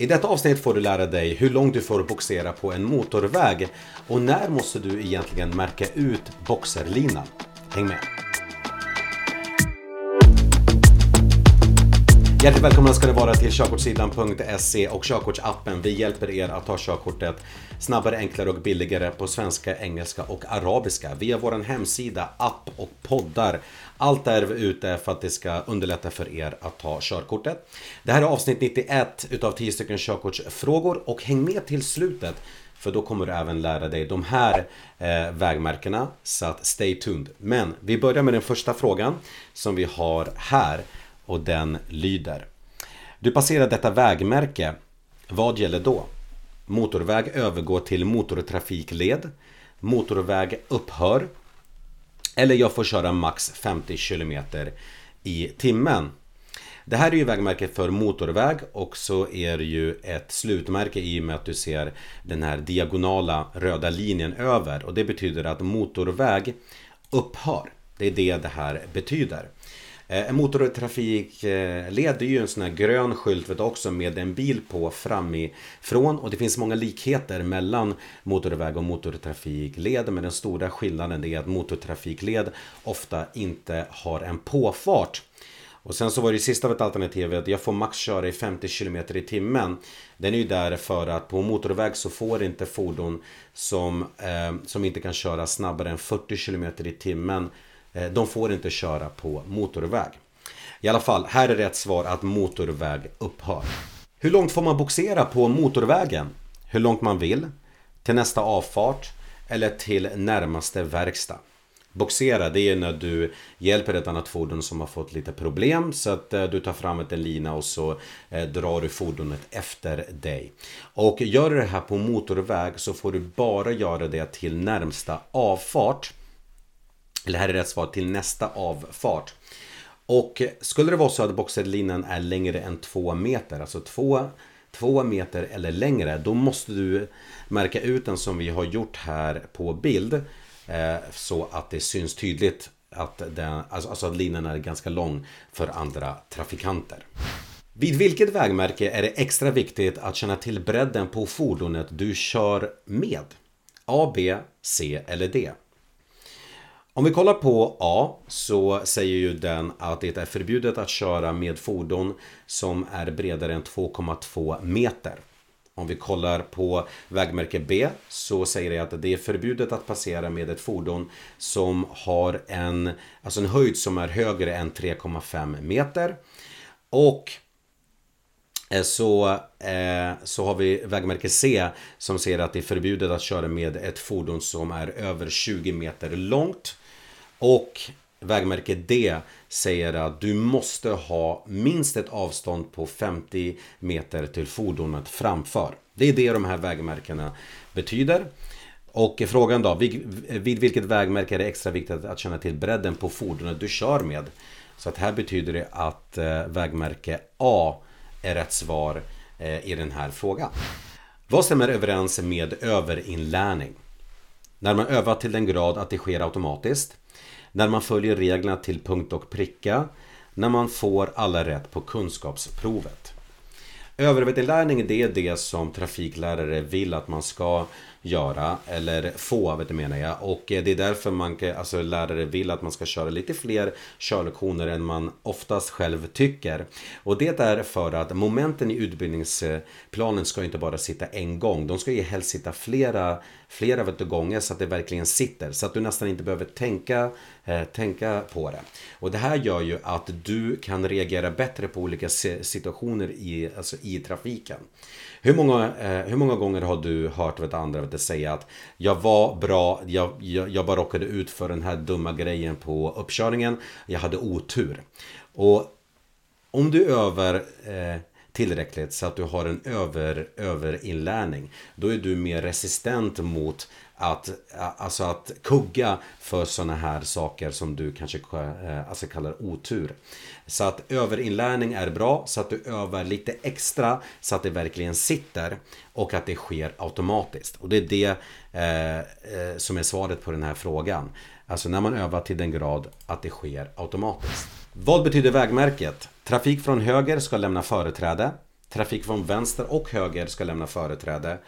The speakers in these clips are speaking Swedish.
I detta avsnitt får du lära dig hur långt du får boxera på en motorväg och när måste du egentligen märka ut boxerlinan. Häng med! Hjärtligt välkomna ska ni vara till körkortssidan.se och körkortsappen. Vi hjälper er att ta körkortet snabbare, enklare och billigare på svenska, engelska och arabiska via vår hemsida, app och poddar. Allt är vi ute för att det ska underlätta för er att ta körkortet. Det här är avsnitt 91 utav 10 stycken körkortsfrågor och häng med till slutet för då kommer du även lära dig de här eh, vägmärkena. Så att stay tuned. Men vi börjar med den första frågan som vi har här och den lyder. Du passerar detta vägmärke. Vad gäller då? Motorväg övergår till motortrafikled. Motorväg upphör. Eller jag får köra max 50 km i timmen. Det här är ju vägmärket för motorväg och så är det ju ett slutmärke i och med att du ser den här diagonala röda linjen över och det betyder att motorväg upphör. Det är det det här betyder. Eh, en motortrafikled eh, är ju en sån här grön skylt vet också med en bil på framifrån och det finns många likheter mellan motorväg och motortrafikled men den stora skillnaden är att motortrafikled ofta inte har en påfart och sen så var det sista av ett alternativ att jag får max köra i 50 km i timmen. Den är ju där för att på motorväg så får inte fordon som, eh, som inte kan köra snabbare än 40 km i timmen Eh, de får inte köra på motorväg. I alla fall, här är rätt svar att motorväg upphör. Hur långt får man boxera på motorvägen? Hur långt man vill? Till nästa avfart? Eller till närmaste verkstad? Boxera, det är när du hjälper ett annat fordon som har fått lite problem så att eh, du tar fram en lina och så eh, drar du fordonet efter dig. Och gör du det här på motorväg så får du bara göra det till närmsta avfart eller här är rätt svar till nästa avfart. Och skulle det vara så att boxerlinan är längre än två meter, alltså två, två meter eller längre, då måste du märka ut den som vi har gjort här på bild. Eh, så att det syns tydligt att, den, alltså, alltså att linan är ganska lång för andra trafikanter. Vid vilket vägmärke är det extra viktigt att känna till bredden på fordonet du kör med? A, B, C eller D? Om vi kollar på A så säger ju den att det är förbjudet att köra med fordon som är bredare än 2,2 meter. Om vi kollar på vägmärke B så säger det att det är förbjudet att passera med ett fordon som har en, alltså en höjd som är högre än 3,5 meter. Och eh, så, eh, så har vi vägmärke C som säger att det är förbjudet att köra med ett fordon som är över 20 meter långt. Och vägmärke D säger att du måste ha minst ett avstånd på 50 meter till fordonet framför. Det är det de här vägmärkena betyder. Och frågan då, vid, vilket vägmärke är det extra viktigt att känna till bredden på fordonet du kör med? Så att här betyder det att eh, vägmärke A är rätt svar eh, i den här frågan. Vad stämmer överens med överinlärning? När man övar till den grad att det sker automatiskt när man följer reglerna till punkt och pricka, när man får alla rätt på kunskapsprovet. Överveterinlärning det är det som trafiklärare vill att man ska göra, eller få vet du menar jag. Och eh, det är därför man, alltså lärare vill att man ska köra lite fler körlektioner än man oftast själv tycker. Och det är för att momenten i utbildningsplanen ska inte bara sitta en gång. De ska ju helst sitta flera, flera vet du, gånger så att det verkligen sitter. Så att du nästan inte behöver tänka, eh, tänka på det. Och det här gör ju att du kan reagera bättre på olika situationer i, alltså i trafiken. Hur många, eh, hur många gånger har du hört vet andra vet säga att jag var bra, jag, jag, jag bara råkade ut för den här dumma grejen på uppkörningen, jag hade otur. Och om du övar eh, tillräckligt så att du har en över, överinlärning, då är du mer resistent mot att, alltså att kugga för sådana här saker som du kanske eh, alltså kallar otur. Så att överinlärning är bra så att du övar lite extra så att det verkligen sitter och att det sker automatiskt. Och det är det eh, eh, som är svaret på den här frågan. Alltså när man övar till den grad att det sker automatiskt. Vad betyder vägmärket? Trafik från höger ska lämna företräde. trafik från vänster och höger ska lämna företräde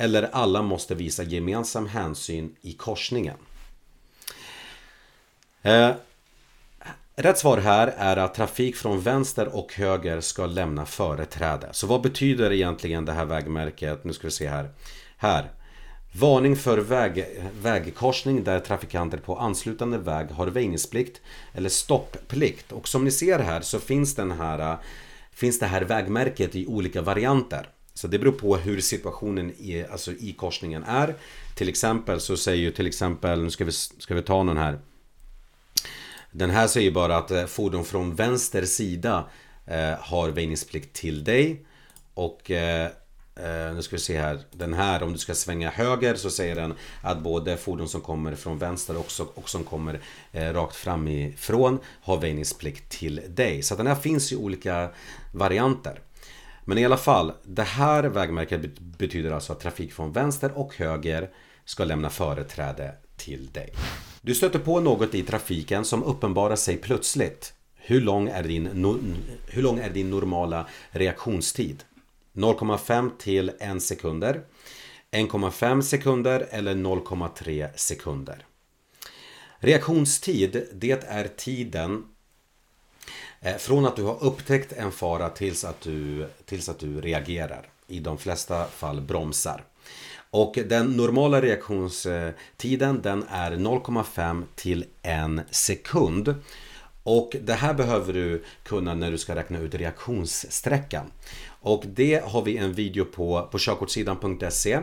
eller alla måste visa gemensam hänsyn i korsningen. Eh, rätt svar här är att trafik från vänster och höger ska lämna företräde. Så vad betyder egentligen det här vägmärket? Nu ska vi se här. Här. Varning för väg, vägkorsning där trafikanter på anslutande väg har väjningsplikt eller stopplikt. Och som ni ser här så finns, den här, eh, finns det här vägmärket i olika varianter. Så det beror på hur situationen i, alltså i korsningen är. Till exempel så säger ju till exempel, nu ska vi, ska vi ta någon här. Den här säger bara att eh, fordon från vänster sida eh, har väjningsplikt till dig. Och eh, eh, nu ska vi se här. Den här, om du ska svänga höger så säger den att både fordon som kommer från vänster och, också, och som kommer eh, rakt framifrån har väjningsplikt till dig. Så den här finns i olika varianter. Men i alla fall, det här vägmärket betyder alltså att trafik från vänster och höger ska lämna företräde till dig. Du stöter på något i trafiken som uppenbarar sig plötsligt. Hur lång är din, no hur lång är din normala reaktionstid? 0,5 till 1 sekunder 1,5 sekunder eller 0,3 sekunder. Reaktionstid, det är tiden Eh, från att du har upptäckt en fara tills att du, tills att du reagerar. I de flesta fall bromsar. Och den normala reaktionstiden den är 0,5 till 1 sekund. Och det här behöver du kunna när du ska räkna ut reaktionssträckan. Och det har vi en video på på körkortssidan.se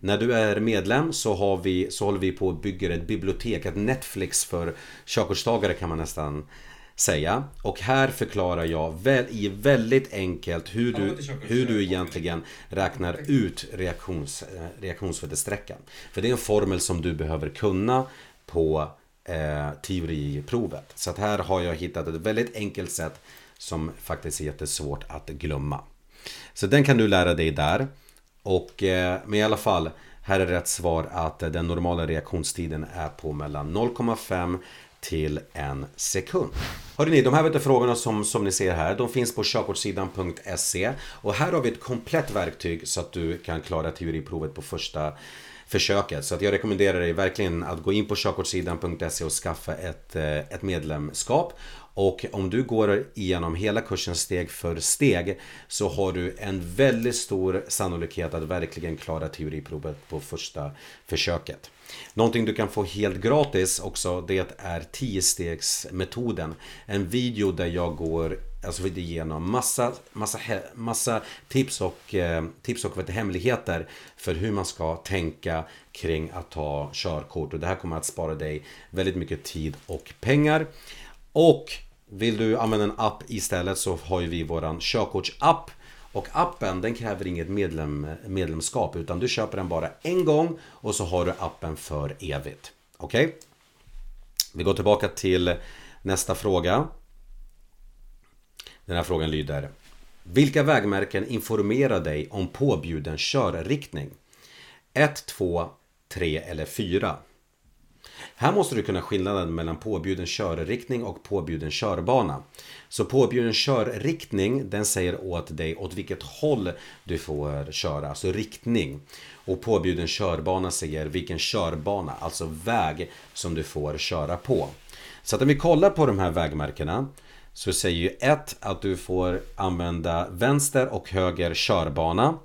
När du är medlem så, har vi, så håller vi på att bygga ett bibliotek, ett Netflix för körkortstagare kan man nästan säga. Och här förklarar jag väl, i väldigt enkelt hur du, hur du egentligen räknar ut reaktions, eh, reaktionsvärdesträckan. För det är en formel som du behöver kunna på eh, teoriprovet. Så att här har jag hittat ett väldigt enkelt sätt som faktiskt är jättesvårt att glömma. Så den kan du lära dig där. Och, eh, men i alla fall, här är rätt svar att den normala reaktionstiden är på mellan 0,5 till en sekund. Hörrni, de här vet frågorna som, som ni ser här, de finns på körkortssidan.se och här har vi ett komplett verktyg så att du kan klara teoriprovet på första försöket. Så att jag rekommenderar dig verkligen att gå in på körkortssidan.se och skaffa ett, eh, ett medlemskap. Och om du går igenom hela kursen steg för steg så har du en väldigt stor sannolikhet att verkligen klara teoriprovet på första försöket. Någonting du kan få helt gratis också det är 10-stegsmetoden. En video där jag går alltså igenom massa, massa, massa tips och, eh, tips och vet, hemligheter för hur man ska tänka kring att ta körkort. Och det här kommer att spara dig väldigt mycket tid och pengar. Och vill du använda en app istället så har ju vi våran körkortsapp. Och appen den kräver inget medlem, medlemskap utan du köper den bara en gång och så har du appen för evigt. Okej? Okay? Vi går tillbaka till nästa fråga. Den här frågan lyder Vilka vägmärken informerar dig om påbjuden körriktning? 1, 2, 3 eller 4? Här måste du kunna skillnaden mellan påbjuden körriktning och påbjuden körbana. Så påbjuden körriktning den säger åt dig åt vilket håll du får köra, alltså riktning. Och påbjuden körbana säger vilken körbana, alltså väg som du får köra på. Så att om vi kollar på de här vägmärkena så säger ju 1 att du får använda vänster och höger körbana.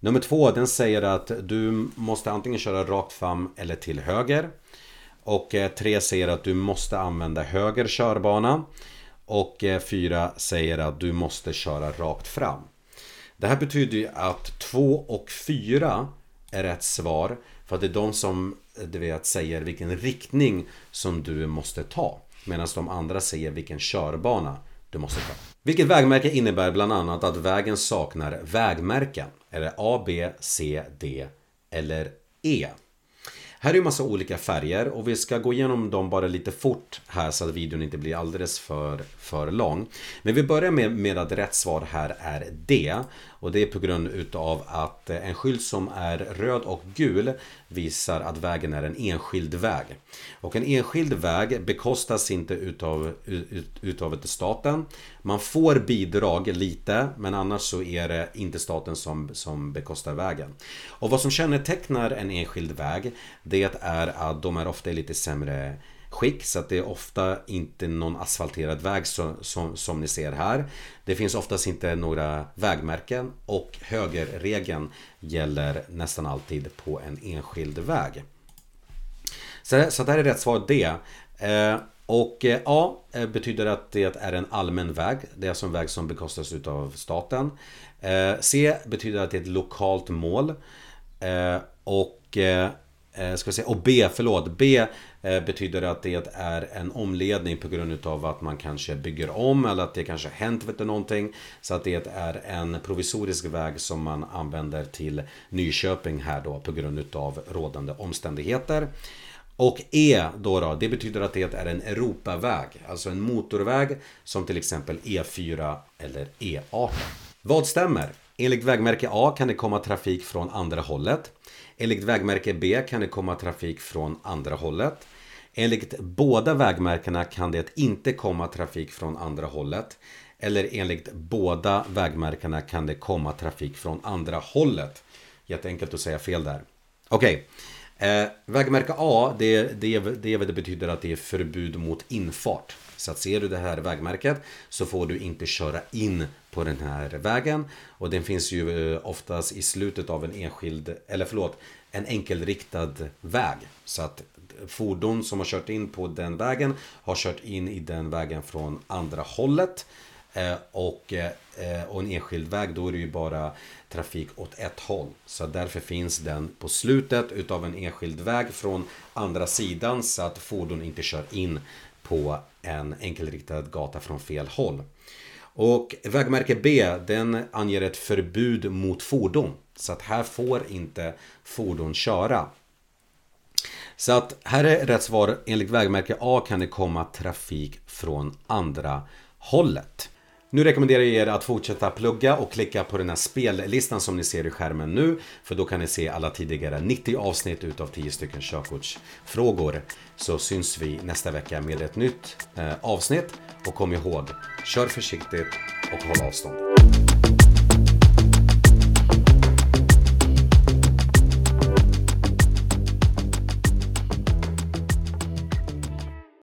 Nummer 2 den säger att du måste antingen köra rakt fram eller till höger. Och eh, 3 säger att du måste använda höger körbana. Och eh, 4 säger att du måste köra rakt fram. Det här betyder ju att 2 och 4 är rätt svar. För att det är de som eh, du vet, säger vilken riktning som du måste ta. Medan de andra säger vilken körbana du måste ta. Vilket vägmärke innebär bland annat att vägen saknar vägmärken. Är det A, B, C, D eller E? Här är ju massa olika färger och vi ska gå igenom dem bara lite fort här så att videon inte blir alldeles för, för lång. Men vi börjar med, med att rätt svar här är D. Och det är på grund utav att eh, en skylt som är röd och gul visar att vägen är en enskild väg. Och en enskild väg bekostas inte utav, ut, utav staten. Man får bidrag lite men annars så är det inte staten som, som bekostar vägen. Och vad som kännetecknar en enskild väg det är att de är ofta lite sämre skick så att det är ofta inte någon asfalterad väg som, som, som ni ser här. Det finns oftast inte några vägmärken och högerregeln gäller nästan alltid på en enskild väg. Så, så det här är rätt svar D. Eh, och eh, A eh, betyder att det är en allmän väg. Det är alltså en väg som bekostas av staten. Eh, C betyder att det är ett lokalt mål. Och eh, vi ska säga, och B, förlåt, B eh, betyder att det är en omledning på grund av att man kanske bygger om eller att det kanske har hänt vet du, någonting. Så att det är en provisorisk väg som man använder till Nyköping här då på grund av rådande omständigheter. Och E då, då det betyder att det är en Europaväg, alltså en motorväg som till exempel E4 eller E18. Vad stämmer? Enligt vägmärke A kan det komma trafik från andra hållet. Enligt vägmärke B kan det komma trafik från andra hållet. Enligt båda vägmärkena kan det inte komma trafik från andra hållet. Eller enligt båda vägmärkena kan det komma trafik från andra hållet. Jätteenkelt att säga fel där. Okej. Okay. Eh, vägmärke A, det, det, det, det betyder att det är förbud mot infart. Så att ser du det här vägmärket så får du inte köra in på den här vägen. Och den finns ju eh, oftast i slutet av en enskild, eller förlåt, en enkelriktad väg. Så att fordon som har kört in på den vägen har kört in i den vägen från andra hållet. Eh, och, eh, och en enskild väg då är det ju bara trafik åt ett håll. Så därför finns den på slutet utav en enskild väg från andra sidan så att fordon inte kör in på en enkelriktad gata från fel håll. Och vägmärke B den anger ett förbud mot fordon. Så att här får inte fordon köra. Så att här är rätt svar. Enligt vägmärke A kan det komma trafik från andra hållet. Nu rekommenderar jag er att fortsätta plugga och klicka på den här spellistan som ni ser i skärmen nu. För då kan ni se alla tidigare 90 avsnitt utav 10 stycken körkortsfrågor. Så syns vi nästa vecka med ett nytt eh, avsnitt. Och kom ihåg, kör försiktigt och håll avstånd.